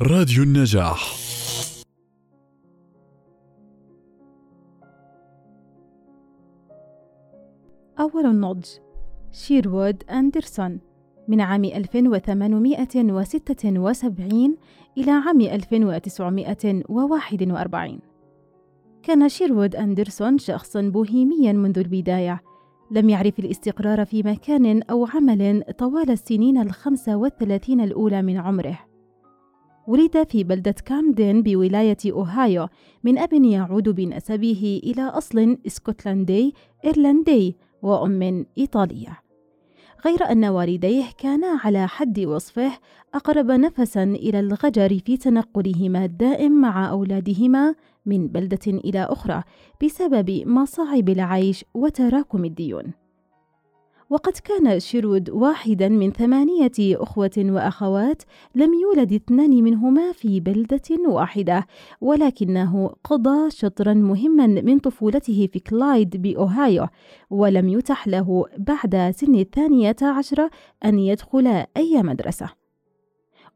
راديو النجاح. أول النضج شيروود أندرسون من عام 1876 إلى عام 1941 كان شيروود أندرسون شخصا بوهيميا منذ البداية لم يعرف الاستقرار في مكان أو عمل طوال السنين الخمسة والثلاثين الأولى من عمره. ولد في بلدة كامدن بولاية أوهايو من أب يعود بنسبه إلى أصل إسكتلندي إيرلندي وأم إيطالية غير أن والديه كانا على حد وصفه أقرب نفسا إلى الغجر في تنقلهما الدائم مع أولادهما من بلدة إلى أخرى بسبب مصاعب العيش وتراكم الديون. وقد كان شيرود واحدا من ثمانية أخوة وأخوات لم يولد اثنان منهما في بلدة واحدة ولكنه قضى شطرا مهما من طفولته في كلايد بأوهايو ولم يتح له بعد سن الثانية عشرة أن يدخل أي مدرسة.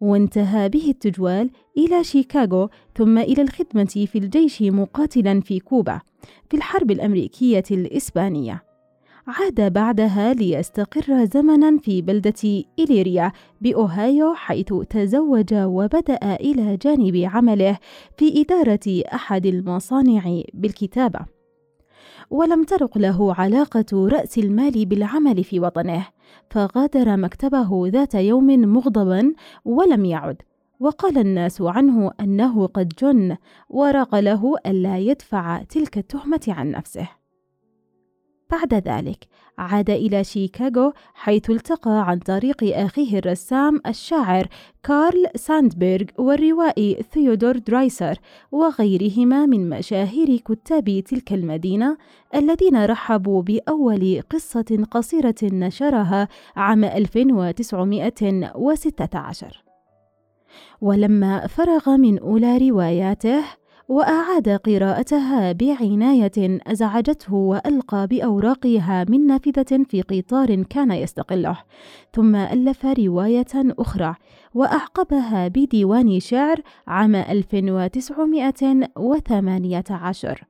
وانتهى به التجوال إلى شيكاغو ثم إلى الخدمة في الجيش مقاتلا في كوبا في الحرب الأمريكية الإسبانية. عاد بعدها ليستقر زمنا في بلدة إليريا بأوهايو حيث تزوج وبدأ إلى جانب عمله في إدارة أحد المصانع بالكتابة. ولم ترق له علاقة رأس المال بالعمل في وطنه فغادر مكتبه ذات يوم مغضبا ولم يعد. وقال الناس عنه أنه قد جن ورق له ألا يدفع تلك التهمة عن نفسه. بعد ذلك عاد إلى شيكاغو حيث التقى عن طريق أخيه الرسام الشاعر كارل ساندبرغ والروائي ثيودور درايسر وغيرهما من مشاهير كتاب تلك المدينة الذين رحبوا بأول قصة قصيرة نشرها عام 1916 ولما فرغ من أولى رواياته وأعاد قراءتها بعناية أزعجته وألقى بأوراقها من نافذة في قطار كان يستقله. ثم ألف رواية أخرى وأعقبها بديوان شعر عام 1918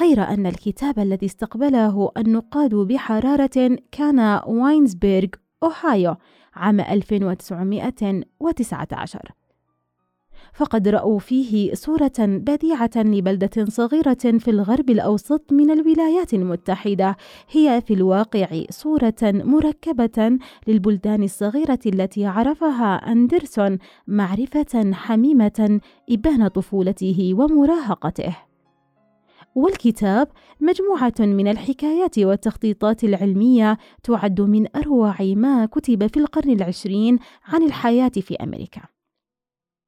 غير أن الكتاب الذي استقبله النقاد بحرارة كان واينزبرغ أوهايو عام 1919 فقد رأوا فيه صورة بديعة لبلدة صغيرة في الغرب الأوسط من الولايات المتحدة هي في الواقع صورة مركبة للبلدان الصغيرة التي عرفها أندرسون معرفة حميمة إبان طفولته ومراهقته. والكتاب مجموعة من الحكايات والتخطيطات العلمية تعد من أروع ما كتب في القرن العشرين عن الحياة في أمريكا.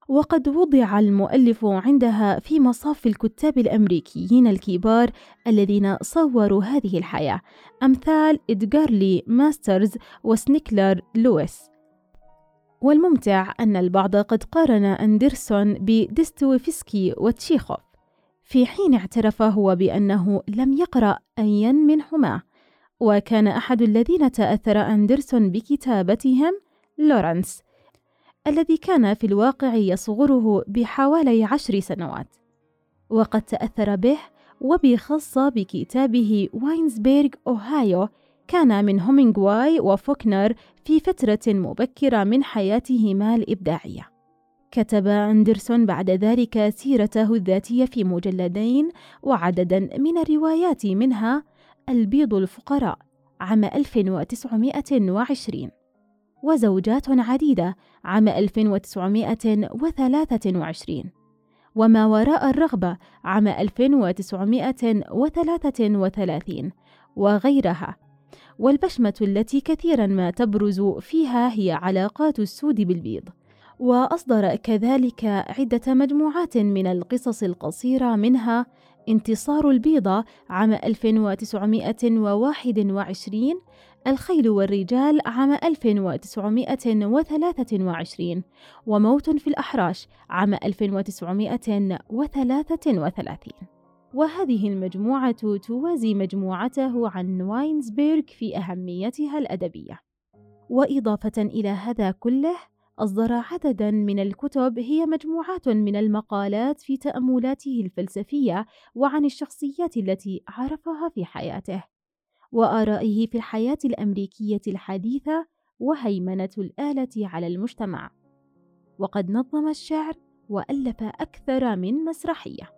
وقد وضع المؤلف عندها في مصاف الكتاب الأمريكيين الكبار الذين صوروا هذه الحياة. أمثال إدغار لي ماسترز وسنكلير لويس. والممتع أن البعض قد قارن أندرسون بدوستويفسكي وتشيخوف. في حين اعترف هو بأنه لم يقرأ أيا منهما. وكان أحد الذين تأثر أندرسون بكتابتهم لورنس. الذي كان في الواقع يصغره بحوالي عشر سنوات وقد تأثر به وبخاصة بكتابه واينزبيرغ أوهايو كل من همنغواي وفوكنر في فترة مبكرة من حياتهما الإبداعية. كتب أندرسون بعد ذلك سيرته الذاتية في مجلدين وعددا من الروايات منها البيض الفقراء عام 1920 وزوجات عديدة عام 1923 وما وراء الرغبة عام 1933 وغيرها. والبشمة التي كثيرا ما تبرز فيها هي علاقات السود بالبيض. وأصدر كذلك عدة مجموعات من القصص القصيرة منها انتصار البيضة عام 1921 الخيل والرجال عام 1923 وموت في الأحراش عام 1933 وهذه المجموعة توازي مجموعته عن واينزبيرغ في أهميتها الأدبية. وإضافة إلى هذا كله أصدر عددا من الكتب هي مجموعات من المقالات في تأملاته الفلسفية وعن الشخصيات التي عرفها في حياته. وآرائه في الحياة الأمريكية الحديثة وهيمنة الآلة على المجتمع. وقد نظم الشعر وألف أكثر من مسرحية.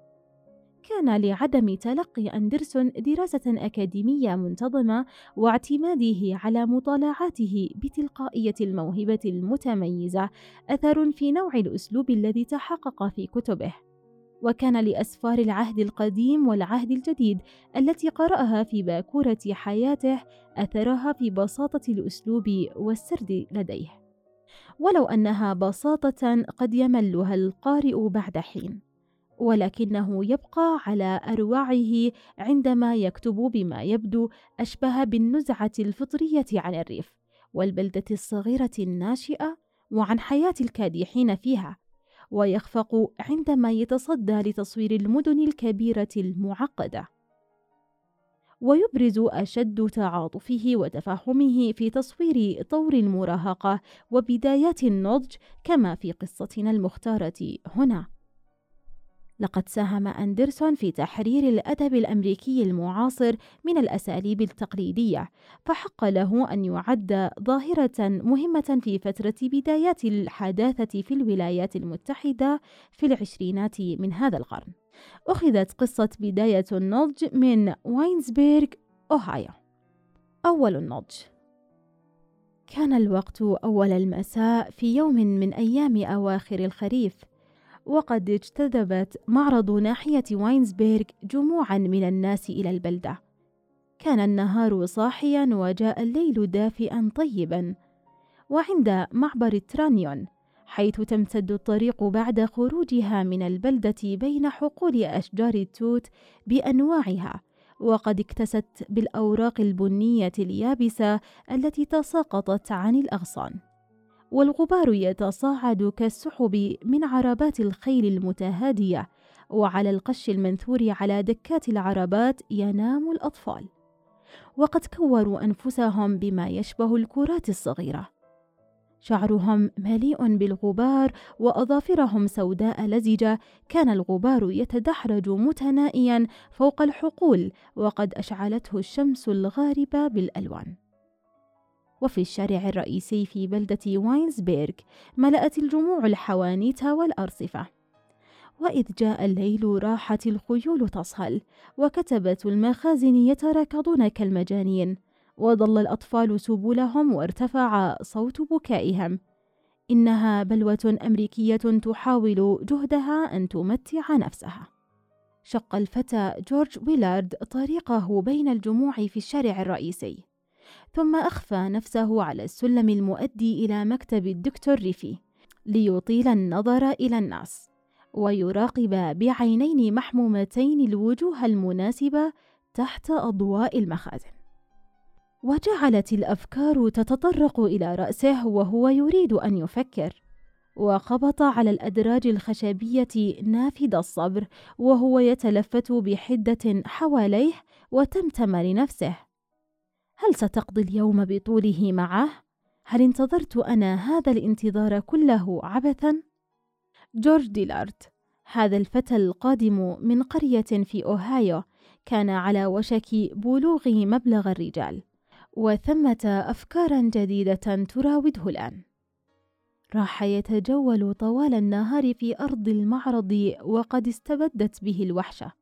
كان لعدم تلقي أندرسون دراسة أكاديمية منتظمة واعتماده على مطالعاته بتلقائية الموهبة المتميزة أثر في نوع الأسلوب الذي تحقق في كتبه. وكان لأسفار العهد القديم والعهد الجديد التي قرأها في باكورة حياته أثرها في بساطة الأسلوب والسرد لديه. ولو أنها بساطة قد يملها القارئ بعد حين ولكنه يبقى على أروعه عندما يكتب بما يبدو أشبه بالنزعة الفطرية عن الريف والبلدة الصغيرة الناشئة وعن حياة الكادحين فيها. ويخفق عندما يتصدى لتصوير المدن الكبيرة المعقدة. ويبرز أشد تعاطفه وتفهمه في تصوير طور المراهقة وبدايات النضج كما في قصتنا المختارة هنا. لقد ساهم أندرسون في تحرير الأدب الأمريكي المعاصر من الأساليب التقليدية، فحق له أن يعد ظاهرة مهمة في فترة بدايات الحداثة في الولايات المتحدة في العشرينات من هذا القرن. أخذت قصة بداية النضج من واينزبيرغ، أوهايو. أول النضج كان الوقت أول المساء في يوم من أيام أواخر الخريف. وقد اجتذبت معرض ناحية واينزبيرغ جموعا من الناس إلى البلدة. كان النهار صاحيا وجاء الليل دافئا طيبا. وعند معبر ترانيون حيث تمتد الطريق بعد خروجها من البلدة بين حقول أشجار التوت بأنواعها وقد اكتست بالأوراق البنية اليابسة التي تساقطت عن الأغصان. والغبار يتصاعد كالسحب من عربات الخيل المتهادية وعلى القش المنثور على دكات العربات ينام الأطفال. وقد كوروا أنفسهم بما يشبه الكرات الصغيرة. شعرهم مليء بالغبار وأظافرهم سوداء لزجة. كان الغبار يتدحرج متنائيا فوق الحقول وقد أشعلته الشمس الغاربة بالألوان. وفي الشارع الرئيسي في بلدة واينزبيرغ ملأت الجموع الحوانيت والأرصفة. وإذ جاء الليل راحت الخيول تصهل وكتبت المخازن يتراكضون كالمجانين. وضل الأطفال سبلهم وارتفع صوت بكائهم. إنها بلوة أمريكية تحاول جهدها أن تمتع نفسها. شق الفتى جورج ويلارد طريقه بين الجموع في الشارع الرئيسي. ثم أخفى نفسه على السلم المؤدي إلى مكتب الدكتور ريفي ليطيل النظر إلى الناس ويراقب بعينين محمومتين الوجوه المناسبة تحت أضواء المخازن. وجعلت الأفكار تتطرق إلى رأسه وهو يريد أن يفكر وخبط على الأدراج الخشبية نافذ الصبر وهو يتلفت بحدة حواليه وتمتم لنفسه. هل ستقضي اليوم بطوله معه؟ هل انتظرت أنا هذا الانتظار كله عبثا؟ جورج ديلارت هذا الفتى القادم من قرية في أوهايو كان على وشك بلوغ مبلغ الرجال وثمة افكار جديدة تراوده الآن. راح يتجول طوال النهار في أرض المعرض وقد استبدت به الوحشة.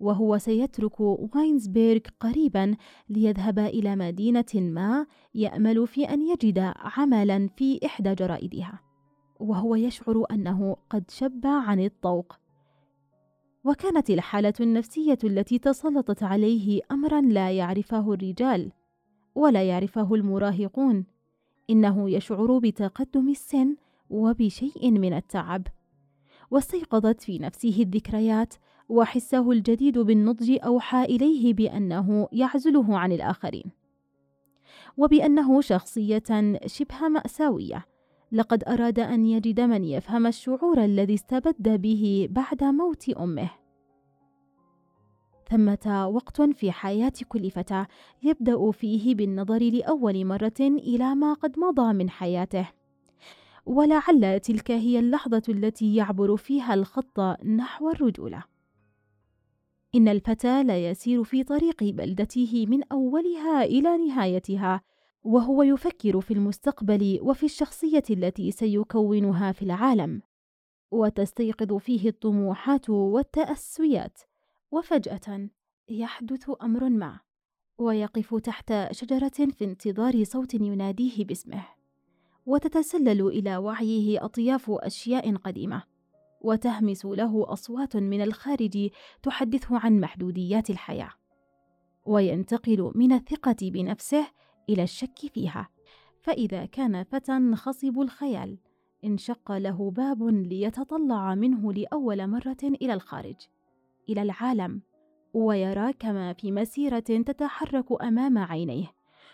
وهو سيترك واينزبيرغ قريبا ليذهب إلى مدينة ما يأمل في أن يجد عملا في إحدى جرائدها. وهو يشعر أنه قد شب عن الطوق. وكانت الحالة النفسية التي تسلطت عليه أمرا لا يعرفه الرجال ولا يعرفه المراهقون. إنه يشعر بتقدم السن وبشيء من التعب. واستيقظت في نفسه الذكريات وحسه الجديد بالنضج أوحى إليه بأنه يعزله عن الآخرين. وبأنه شخصية شبه مأساوية. لقد أراد أن يجد من يفهم الشعور الذي استبد به بعد موت أمه. ثمة وقت في حياة كل فتى يبدأ فيه بالنظر لأول مرة إلى ما قد مضى من حياته. ولعل تلك هي اللحظة التي يعبر فيها الخط نحو الرجولة. إن الفتى لا يسير في طريق بلدته من أولها إلى نهايتها، وهو يفكر في المستقبل وفي الشخصية التي سيكونها في العالم، وتستيقظ فيه الطموحات والتأسيات، وفجأة يحدث أمر ما، ويقف تحت شجرة في انتظار صوت يناديه باسمه. وتتسلل إلى وعيه أطياف أشياء قديمة وتهمس له أصوات من الخارج تحدثه عن محدوديات الحياة وينتقل من الثقة بنفسه إلى الشك فيها. فإذا كان فتى خصب الخيال انشق له باب ليتطلع منه لأول مرة إلى الخارج إلى العالم ويرى كما في مسيرة تتحرك أمام عينيه.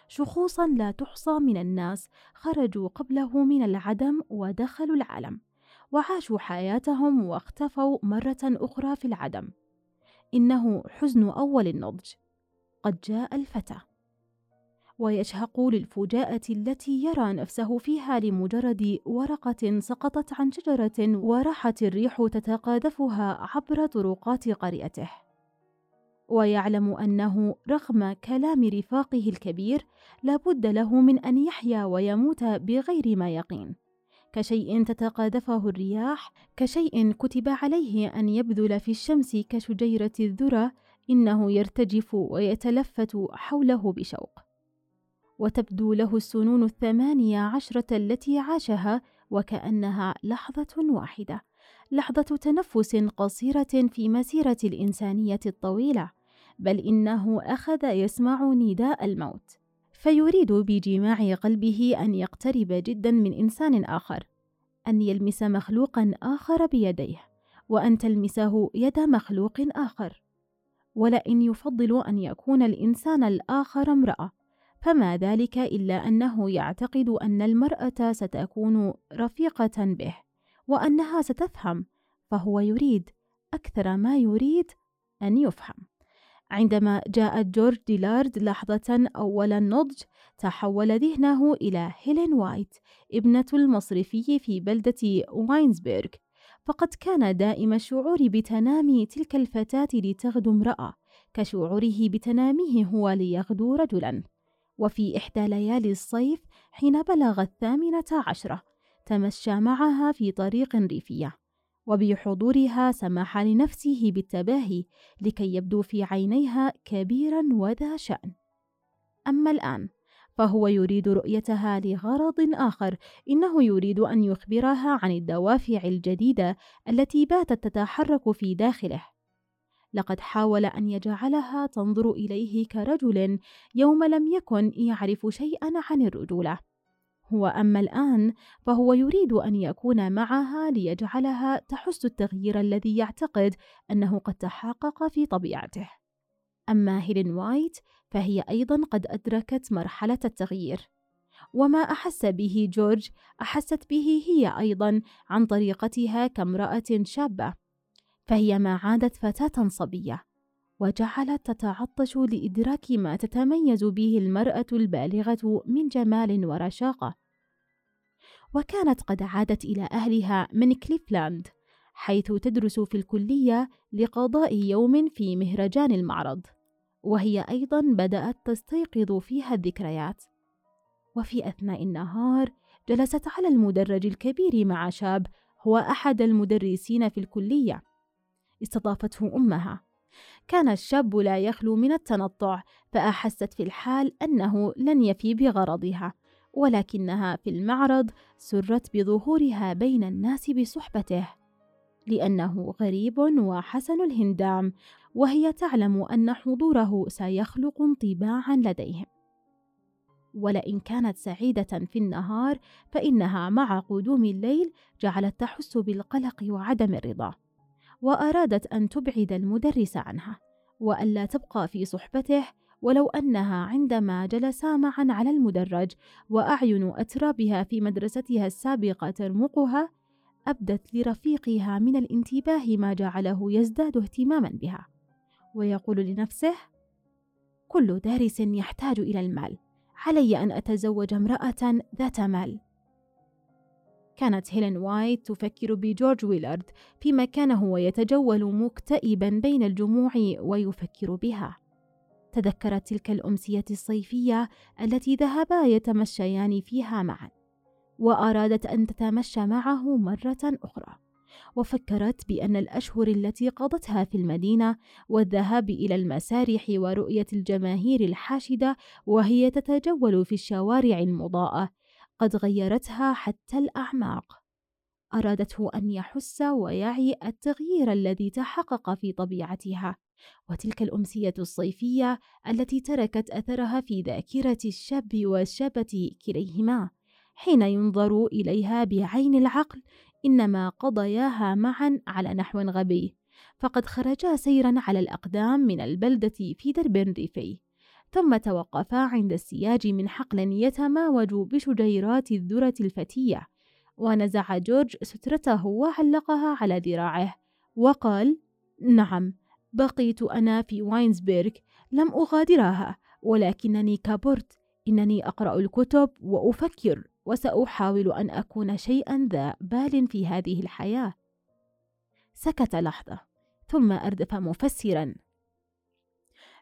شخوصا لا تحصى من الناس خرجوا قبله من العدم ودخلوا العالم. وعاشوا حياتهم واختفوا مرة أخرى في العدم. إنه حزن أول النضج. قد جاء الفتى. ويشهق للفجاءة التي يرى نفسه فيها لمجرد ورقة سقطت عن شجرة وراحت الريح تتقاذفها عبر طرقات قريته. ويعلم أنه رغم كلام رفاقه الكبير لابد له من أن يحيا ويموت بغير ما يقين. كشيء تتقاذفه الرياح كشيء كتب عليه أن يبذل في الشمس كشجيرة الذرى إنه يرتجف ويتلفت حوله بشوق. وتبدو له السنون الثمانية عشرة التي عاشها وكأنها لحظة واحدة لحظة تنفس قصيرة في مسيرة الإنسانية الطويلة بل إنه أخذ يسمع نداء الموت. فيريد بجماع قلبه أن يقترب جدا من إنسان آخر أن يلمس مخلوقا آخر بيديه وأن تلمسه يد مخلوق آخر. ولئن يفضل أن يكون الإنسان الآخر امرأة فما ذلك إلا أنه يعتقد أن المرأة ستكون رفيقة به وأنها ستفهم فهو يريد أكثر ما يريد أن يفهم. عندما جاءت جورج ديلارد لحظة أول النضج تحول ذهنه إلى هيلين وايت ابنة المصرفي في بلدة واينزبرغ. فقد كان دائم الشعور بتنامي تلك الفتاة لتغدو امرأة كشعوره بتناميه هو ليغدو رجلا. وفي إحدى ليالي الصيف حين بلغ الثامنة عشرة تمشى معها في طريق ريفية. وبحضورها سمح لنفسه بالتباهي لكي يبدو في عينيها كبيرا وذا شأن. أما الآن فهو يريد رؤيتها لغرض آخر إنه يريد أن يخبرها عن الدوافع الجديدة التي باتت تتحرك في داخله. لقد حاول أن يجعلها تنظر إليه كرجل يوم لم يكن يعرف شيئا عن الرجولة. هو أما الآن فهو يريد أن يكون معها ليجعلها تحس التغيير الذي يعتقد أنه قد تحقق في طبيعته. أما هيلين وايت فهي أيضا قد أدركت مرحلة التغيير. وما أحس به جورج أحست به هي أيضا عن طريقتها كامرأة شابة، فهي ما عادت فتاة صبية، وجعلت تتعطش لإدراك ما تتميز به المرأة البالغة من جمال ورشاقة. وكانت قد عادت إلى أهلها من كليفلاند، حيث تدرس في الكلية لقضاء يوم في مهرجان المعرض، وهي أيضا بدأت تستيقظ فيها الذكريات. وفي أثناء النهار جلست على المدرج الكبير مع شاب هو أحد المدرسين في الكلية. استضافته أمها كان الشاب لا يخلو من التنطع فأحست في الحال أنه لن يفي بغرضها ولكنها في المعرض سرت بظهورها بين الناس بصحبته لأنه غريب وحسن الهندام وهي تعلم أن حضوره سيخلق انطباعا لديهم. ولئن كانت سعيدة في النهار فإنها مع قدوم الليل جعلت تحس بالقلق وعدم الرضا. وأرادت أن تبعد المدرس عنها وألا تبقى في صحبته ولو أنها عندما جلسا معا على المدرج وأعين أترابها في مدرستها السابقة ترمقها أبدت لرفيقها من الانتباه ما جعله يزداد اهتماما بها. ويقول لنفسه كل دارس يحتاج إلى المال علي أن أتزوج امرأة ذات مال. كانت هيلين وايت تفكر بجورج ويلارد فيما كان هو يتجول مكتئبا بين الجموع ويفكر بها. تذكرت تلك الأمسية الصيفية التي ذهبا يتمشيان فيها معا وأرادت أن تتمشى معه مرة أخرى وفكرت بأن الأشهر التي قضتها في المدينة والذهاب إلى المسارح ورؤية الجماهير الحاشدة وهي تتجول في الشوارع المضاءة قد غيرتها حتى الأعماق. أرادته أن يحس ويعي التغيير الذي تحقق في طبيعتها وتلك الأمسية الصيفية التي تركت أثرها في ذاكرة الشاب والشابة كليهما حين ينظر إليها بعين العقل إنما قضياها معا على نحو غبي فقد خرجا سيرا على الأقدام من البلدة في درب ريفي. ثم توقفا عند السياج من حقل يتماوج بشجيرات الذرة الفتية. ونزع جورج سترته وعلقها على ذراعه وقال نعم بقيت أنا في واينزبرغ لم أغادرها ولكنني كبرت إنني أقرأ الكتب وأفكر وسأحاول أن أكون شيئا ذا بال في هذه الحياة. سكت لحظة ثم أردف مفسرا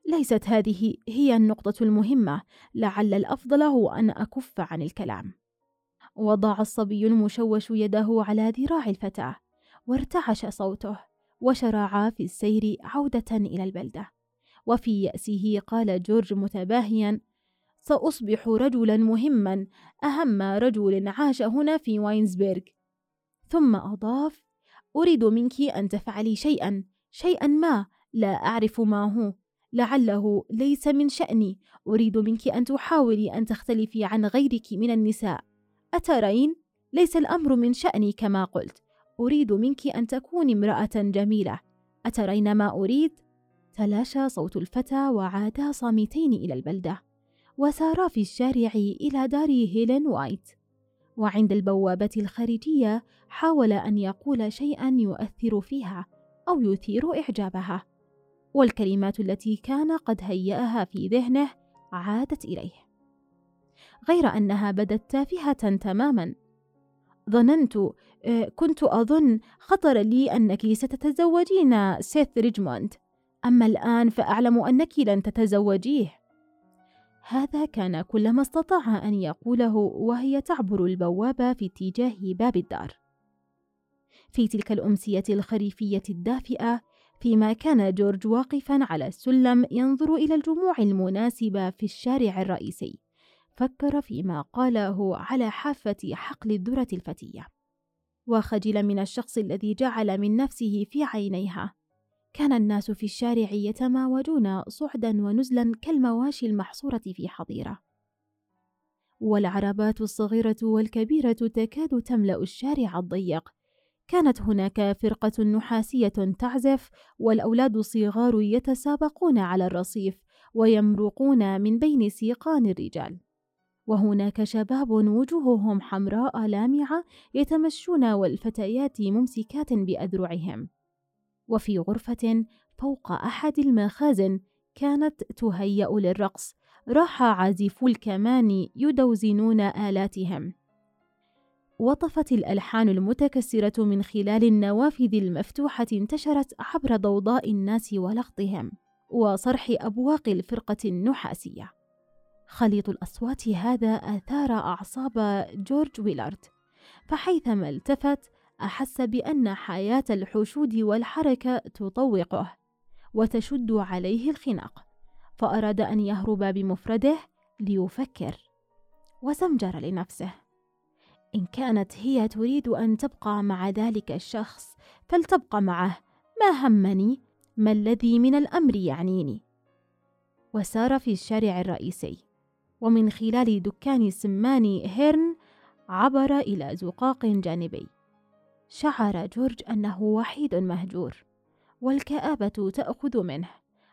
ليست هذه هي النقطة المهمة. لعل الأفضل هو أن أكف عن الكلام. وضع الصبي المشوش يده على ذراع الفتاة وارتعش صوته وشرعا في السير عودة إلى البلدة. وفي يأسه قال جورج متباهيا سأصبح رجلا مهما أهم رجل عاش هنا في واينزبرغ. ثم أضاف أريد منك أن تفعلي شيئا شيئا ما لا أعرف ما هو. لعله ليس من شأني. أريد منك أن تحاولي أن تختلفي عن غيرك من النساء. أترين؟ ليس الأمر من شأني كما قلت. أريد منك أن تكوني امرأة جميلة. أترين ما أريد؟ تلاشى صوت الفتى وعادا صامتين إلى البلدة. وسارا في الشارع إلى دار هيلين وايت. وعند البوابة الخارجية حاول أن يقول شيئا يؤثر فيها أو يثير إعجابها. والكلمات التي كان قد هيأها في ذهنه عادت إليه غير أنها بدت تافهة تماما. ظننت آه، كنت أظن خطر لي أنك ستتزوجين سيث ريتشموند. أما الآن فأعلم أنك لن تتزوجيه. هذا كان كل ما استطاع أن يقوله وهي تعبر البوابة في اتجاه باب الدار. في تلك الأمسية الخريفية الدافئة فيما كان جورج واقفا على السلم ينظر إلى الجموع المناسبة في الشارع الرئيسي. فكر فيما قاله على حافة حقل الذرة الفتية. وخجل من الشخص الذي جعل من نفسه في عينيها. كان الناس في الشارع يتماوجون صعدا ونزلا كالمواشي المحصورة في حظيرة. والعربات الصغيرة والكبيرة تكاد تملأ الشارع الضيق كانت هناك فرقة نحاسية تعزف والأولاد الصغار يتسابقون على الرصيف ويمرقون من بين سيقان الرجال. وهناك شباب وجوههم حمراء لامعة يتمشون والفتيات ممسكات بأذرعهم. وفي غرفة فوق أحد المخازن كانت تهيأ للرقص راح عازفو الكمان يدوزنون آلاتهم. وطفت الألحان المتكسرة من خلال النوافذ المفتوحة انتشرت عبر ضوضاء الناس ولغطهم وصرح أبواق الفرقة النحاسية. خليط الأصوات هذا أثار أعصاب جورج ويلارد فحيثما التفت أحس بأن حياة الحشود والحركة تطوقه وتشد عليه الخناق فأراد أن يهرب بمفرده ليفكر وزمجر لنفسه. إن كانت هي تريد أن تبقى مع ذلك الشخص فلتبقى معه. ما همني؟ ما الذي من الأمر يعنيني؟ وسار في الشارع الرئيسي. ومن خلال دكان سمان هيرن عبر إلى زقاق جانبي. شعر جورج أنه وحيد مهجور والكآبة تأخذ منه.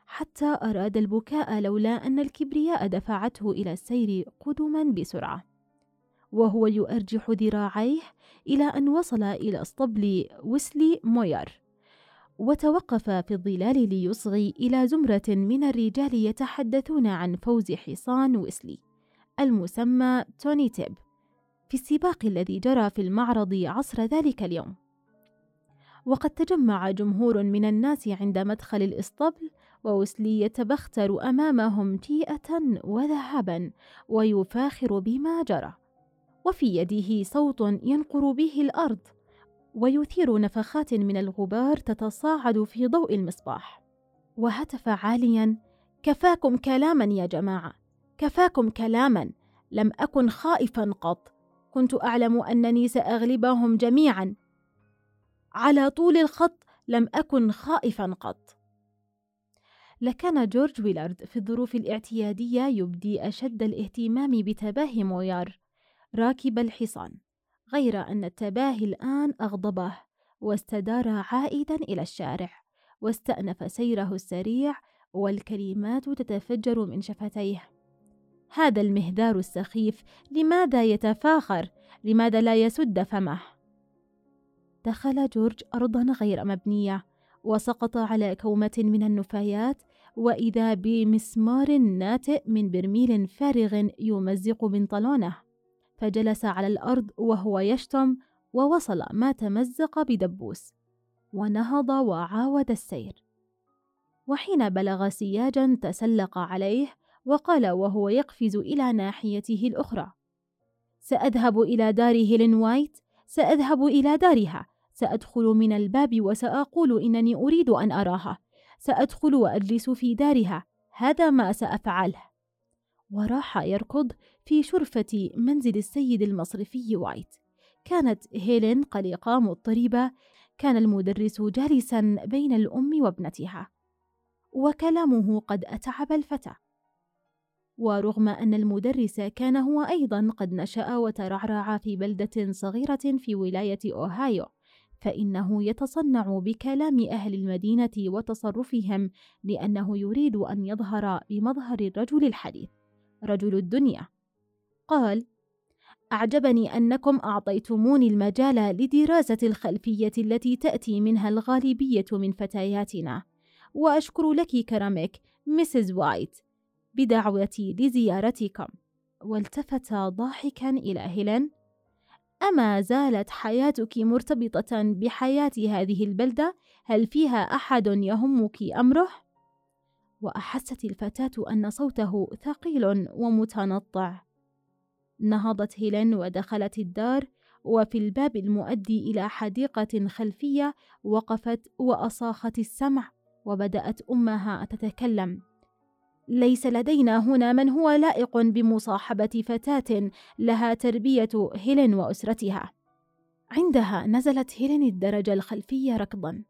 حتى أراد البكاء لولا أن الكبرياء دفعته إلى السير قدما بسرعة. وهو يؤرجح ذراعيه إلى أن وصل إلى أسطبل ويسلي موير وتوقف في الظلال ليصغي إلى زمرة من الرجال يتحدثون عن فوز حصان ويسلي المسمى توني تيب في السباق الذي جرى في المعرض عصر ذلك اليوم. وقد تجمع جمهور من الناس عند مدخل الإسطبل ووسلي يتبختر أمامهم تيئة وذهبا ويفاخر بما جرى. وفي يده صوت ينقر به الأرض ويثير نفخات من الغبار تتصاعد في ضوء المصباح. وهتف عاليا كفاكم كلاما يا جماعة كفاكم كلاما لم أكن خائفا قط كنت أعلم أنني سأغلبهم جميعا. على طول الخط لم أكن خائفا قط. لكان جورج ويلارد في الظروف الاعتيادية يبدي أشد الاهتمام بتباهي مويار. راكب الحصان غير أن التباهي الآن أغضبه واستدار عائدا إلى الشارع واستأنف سيره السريع والكلمات تتفجر من شفتيه. هذا المهذار السخيف لماذا يتفاخر؟ لماذا لا يسد فمه؟ دخل جورج ارضا غير مبنية وسقط على كومة من النفايات وإذا بمسمار ناتئ من برميل فارغ يمزق بنطلونه فجلس على الأرض وهو يشتم ووصل ما تمزق بدبوس ونهض وعاود السير. وحين بلغ سياجا تسلق عليه وقال وهو يقفز إلى ناحيته الأخرى سأذهب إلى دار هيلين وايت سأذهب إلى دارها سأدخل من الباب وسأقول إنني أريد أن أراها سأدخل وأجلس في دارها هذا ما سأفعله. وراح يركض في شرفة منزل السيد المصرفي وايت. كانت هيلين قلقة مضطربة. كان المدرس جالسا بين الأم وابنتها. وكلامه قد أتعب الفتى. ورغم أن المدرس كان هو أيضا قد نشأ وترعرع في بلدة صغيرة في ولاية أوهايو فإنه يتصنع بكلام أهل المدينة وتصرفهم لأنه يريد أن يظهر بمظهر الرجل الحديث. رجل الدنيا. قال أعجبني أنكم أعطيتموني المجال لدراسة الخلفية التي تأتي منها الغالبية من فتياتنا وأشكر لك كرمك مسز وايت بدعوتي لزيارتكم. والتفت ضاحكا إلى هيلين أما زالت حياتك مرتبطة بحياة هذه البلدة هل فيها أحد يهمك أمره؟ وأحست الفتاة أن صوته ثقيل ومتنطع. نهضت هيلين ودخلت الدار وفي الباب المؤدي إلى حديقة خلفية وقفت وأصاخت السمع وبدأت أمها تتكلم. ليس لدينا هنا من هو لائق بمصاحبة فتاة لها تربية هيلين وأسرتها. عندها نزلت هيلين الدرج الخلفي ركضا.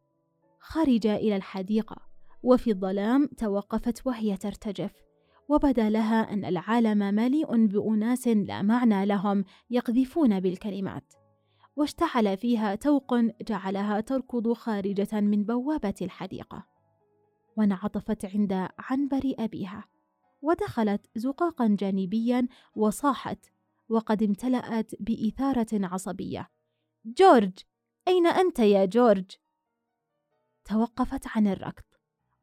خرج إلى الحديقة وفي الظلام توقفت وهي ترتجف. وبدا لها أن العالم مليء بأناس لا معنى لهم يقذفون بالكلمات. واشتعل فيها توق جعلها تركض خارجة من بوابة الحديقة. وانعطفت عند عنبر أبيها. ودخلت زقاقا جانبيا وصاحت. وقد امتلأت بإثارة عصبية. جورج! أين أنت يا جورج؟ توقفت عن الركض.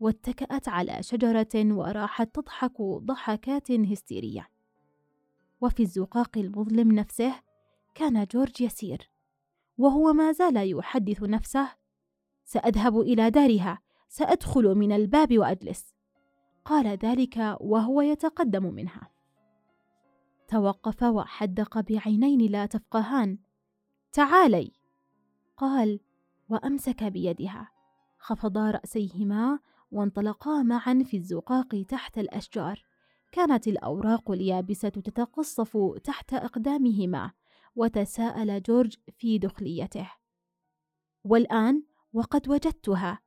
واتكأت على شجرة وراحت تضحك ضحكات هستيرية. وفي الزقاق المظلم نفسه كان جورج يسير وهو ما زال يحدث نفسه سأذهب إلى دارها سأدخل من الباب وأجلس. قال ذلك وهو يتقدم منها. توقف وحدق بعينين لا تفقهان تعالي. قال وأمسك بيدها. خفضا رأسيهما وانطلقا معا في الزقاق تحت الأشجار. كانت الأوراق اليابسة تتقصف تحت أقدامهما وتساءل جورج في دخليته. والآن وقد وجدتها.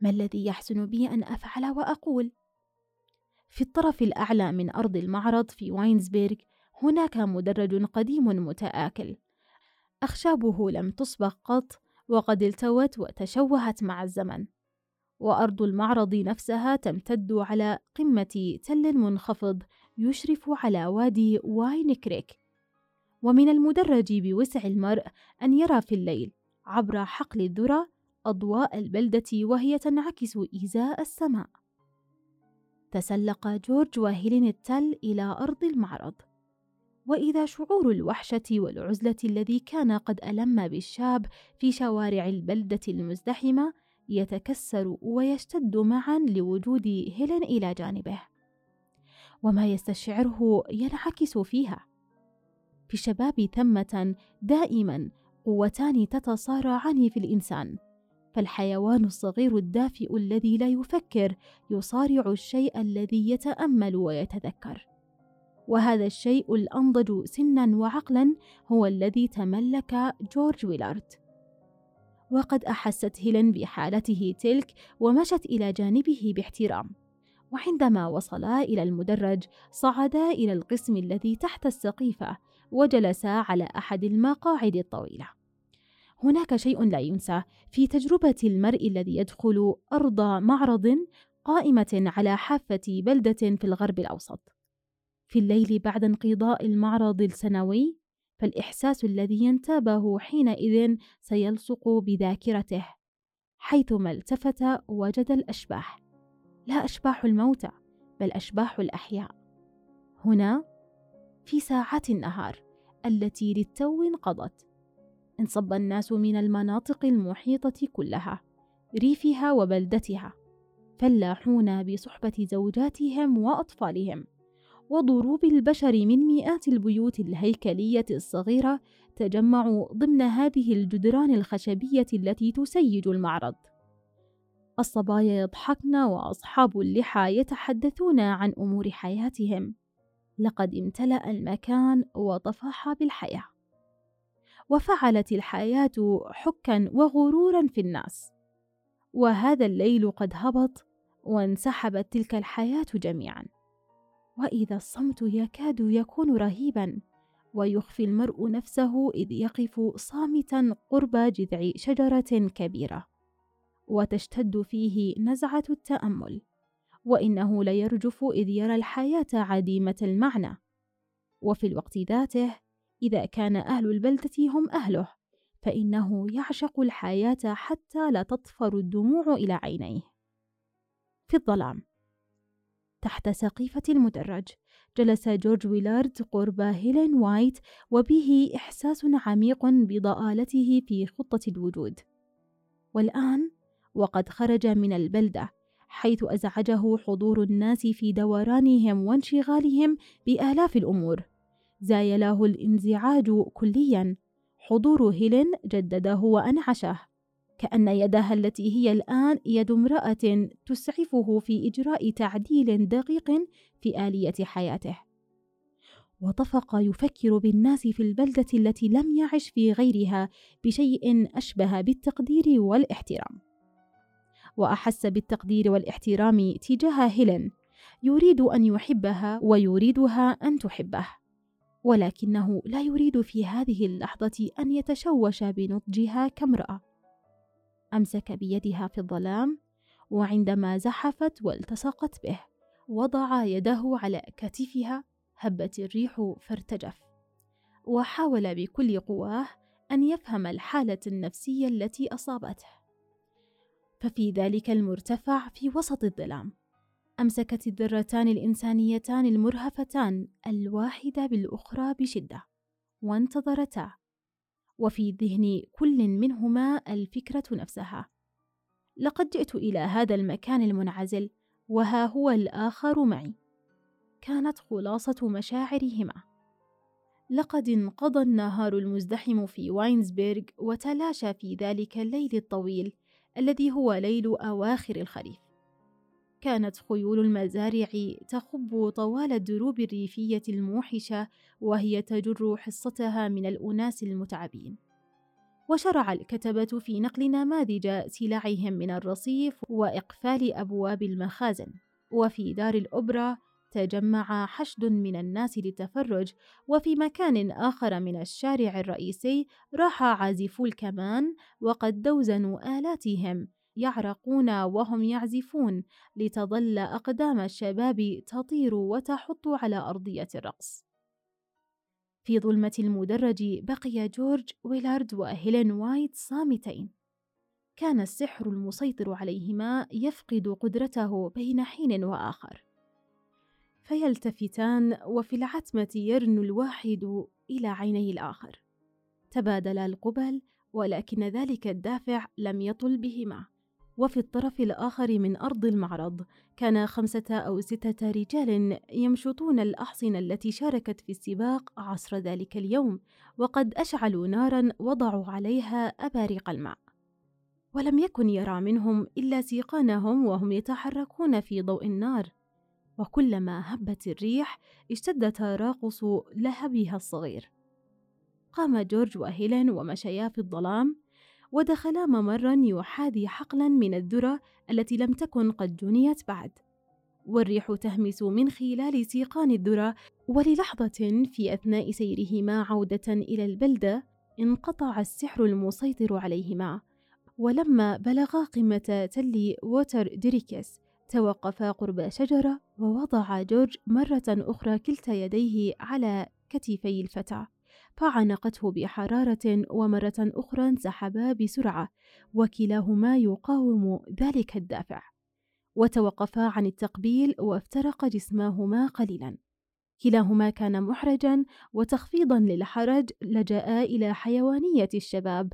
ما الذي يحسن بي أن أفعل وأقول؟ في الطرف الأعلى من أرض المعرض في واينزبيرغ هناك مدرج قديم متآكل. أخشابه لم تسبق قط وقد التوت وتشوهت مع الزمن. وأرض المعرض نفسها تمتد على قمة تل منخفض يشرف على وادي واين كريك. ومن المدرج بوسع المرء أن يرى في الليل عبر حقل الذرة أضواء البلدة وهي تنعكس إزاء السماء. تسلق جورج واهلين التل إلى أرض المعرض. وإذا شعور الوحشة والعزلة الذي كان قد ألم بالشاب في شوارع البلدة المزدحمة يتكسر ويشتد معا لوجود هيلين إلى جانبه. وما يستشعره ينعكس فيها. في الشباب ثمة دائما قوتان تتصارعان في الإنسان فالحيوان الصغير الدافئ الذي لا يفكر يصارع الشيء الذي يتأمل ويتذكر. وهذا الشيء الأنضج سنا وعقلا هو الذي تملك جورج ويلارد. وقد أحست هيلين بحالته تلك ومشت إلى جانبه باحترام. وعندما وصلا إلى المدرج صعدا إلى القسم الذي تحت السقيفة وجلسا على أحد المقاعد الطويلة. هناك شيء لا ينسى في تجربة المرء الذي يدخل أرض معرض قائمة على حافة بلدة في الغرب الأوسط. في الليل بعد انقضاء المعرض السنوي فالإحساس الذي ينتابه حينئذ سيلصق بذاكرته حيثما التفت وجد الأشباح. لا أشباح الموتى بل أشباح الأحياء. هنا في ساعات النهار التي للتو انقضت انصب الناس من المناطق المحيطة كلها ريفها وبلدتها فلاحون بصحبة زوجاتهم وأطفالهم. وضروب البشر من مئات البيوت الهيكلية الصغيرة تجمعوا ضمن هذه الجدران الخشبية التي تسيج المعرض. الصبايا يضحكن وأصحاب اللحى يتحدثون عن أمور حياتهم. لقد امتلأ المكان وطفح بالحياة. وفعلت الحياة حكا وغرورا في الناس. وهذا الليل قد هبط وانسحبت تلك الحياة جميعا. وإذا الصمت يكاد يكون رهيبا ويخفي المرء نفسه إذ يقف صامتا قرب جذع شجرة كبيرة. وتشتد فيه نزعة التأمل وإنه ليرجف إذ يرى الحياة عديمة المعنى. وفي الوقت ذاته إذ كان أهل البلدة هم أهله فإنه يعشق الحياة حتى لتطفر الدموع إلى عينيه. في الظلام تحت سقيفة المدرج. جلس جورج ويلارد قرب هيلين وايت وبه إحساس عميق بضآلته في خطة الوجود. والآن وقد خرج من البلدة حيث أزعجه حضور الناس في دورانهم وانشغالهم بآلاف الأمور. زايله الانزعاج كليا. حضور هيلين جدده وأنعشه. كأن يدها التي هي الآن يد امرأة تسعفه في إجراء تعديل دقيق في آلية حياته. وطفق يفكر بالناس في البلدة التي لم يعش في غيرها بشيء أشبه بالتقدير والاحترام. وأحس بالتقدير والاحترام تجاه هيلين، يريد أن يحبها ويريدها أن تحبه. ولكنه لا يريد في هذه اللحظة أن يتشوش بنضجها كامرأة. أمسك بيدها في الظلام وعندما زحفت والتصقت به وضع يده على كتفها هبت الريح فارتجف. وحاول بكل قواه أن يفهم الحالة النفسية التي أصابته. ففي ذلك المرتفع في وسط الظلام أمسكت الذرتان الإنسانيتان المرهفتان الواحدة بالأخرى بشدة وانتظرتا. وفي ذهن كل منهما الفكرة نفسها. لقد جئت إلى هذا المكان المنعزل وها هو الآخر معي. كانت خلاصة مشاعرهما. لقد انقضى النهار المزدحم في واينزبرغ وتلاشى في ذلك الليل الطويل الذي هو ليل أواخر الخريف. كانت خيول المزارع تخب طوال الدروب الريفية الموحشة وهي تجر حصتها من الأناس المتعبين. وشرع الكتبة في نقل نماذج سلعهم من الرصيف وإقفال أبواب المخازن. وفي دار الأوبرا تجمع حشد من الناس للتفرج وفي مكان آخر من الشارع الرئيسي راح عازفو الكمان وقد دوزنوا آلاتهم يعرقون وهم يعزفون لتظل أقدام الشباب تطير وتحط على أرضية الرقص. في ظلمة المدرج بقي جورج ويلارد وهيلين وايت صامتين. كان السحر المسيطر عليهما يفقد قدرته بين حين وآخر. فيلتفتان وفي العتمة يرنو الواحد إلى عيني الآخر تبادلا القبل ولكن ذلك الدافع لم يطل بهما وفي الطرف الآخر من أرض المعرض كان خمسة أو ستة رجال يمشطون الأحصنة التي شاركت في السباق عصر ذلك اليوم وقد أشعلوا نارا وضعوا عليها أباريق الماء. ولم يكن يرى منهم إلا سيقانهم وهم يتحركون في ضوء النار. وكلما هبت الريح اشتد تراقص لهبها الصغير. قام جورج وهيلين ومشيا في الظلام ودخلا ممرا يحاذي حقلا من الذرة التي لم تكن قد جنيت بعد. والريح تهمس من خلال سيقان الذرة وللحظة في أثناء سيرهما عودة إلى البلدة انقطع السحر المسيطر عليهما. ولما بلغا قمة تل ووتر ووركس توقفا قرب شجرة ووضع جورج مرة أخرى كلتا يديه على كتفي الفتى. فعانقته بحرارة ومرة أخرى انسحبا بسرعة وكلاهما يقاوم ذلك الدافع. وتوقفا عن التقبيل وافترق جسماهما قليلا. كلاهما كان محرجا وتخفيضا للحرج لجأ إلى حيوانية الشباب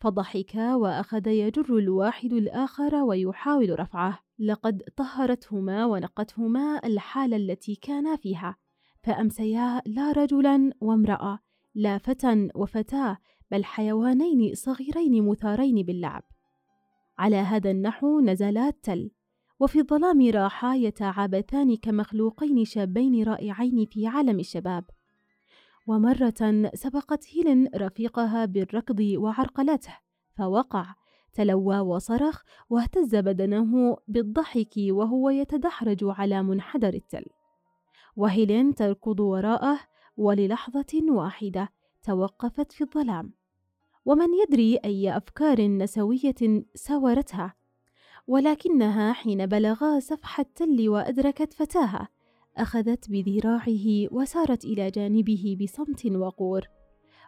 فضحكا وأخذ يجر الواحد الآخر ويحاول رفعه. لقد طهرتهما ونقتهما الحالة التي كانا فيها فأمسيا لا رجلا وامرأة. لا فتى وفتاة بل حيوانين صغيرين مثارين باللعب. على هذا النحو نزلا التل وفي الظلام راحا يتعابثان كمخلوقين شابين رائعين في عالم الشباب. ومرة سبقت هيلين رفيقها بالركض وعرقلته فوقع تلوى وصرخ واهتز بدنه بالضحك وهو يتدحرج على منحدر التل. وهيلين تركض وراءه وللحظة واحدة توقفت في الظلام. ومن يدري أي أفكار نسوية ساورتها ولكنها حين بلغا سفح التل وأدركت فتاها أخذت بذراعه وسارت إلى جانبه بصمت وقور.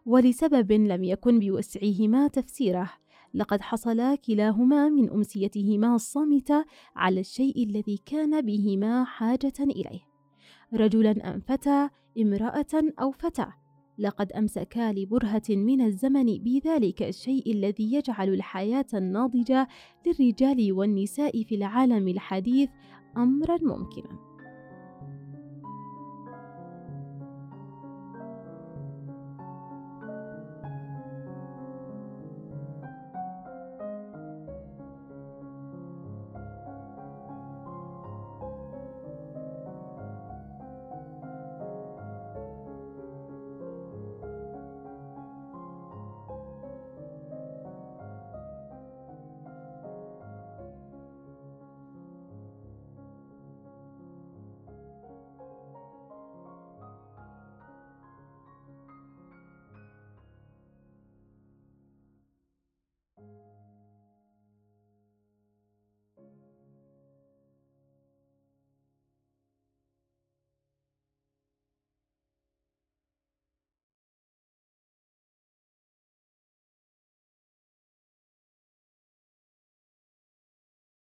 ولسبب لم يكن بوسعهما تفسيره لقد حصلا كلاهما من أمسيتهما الصامتة على الشيء الذي كان بهما حاجة إليه. رجلا أم فتى امرأة أو فتى لقد أمسكا لبرهة من الزمن بذلك الشيء الذي يجعل الحياة الناضجة للرجال والنساء في العالم الحديث أمرا ممكنا.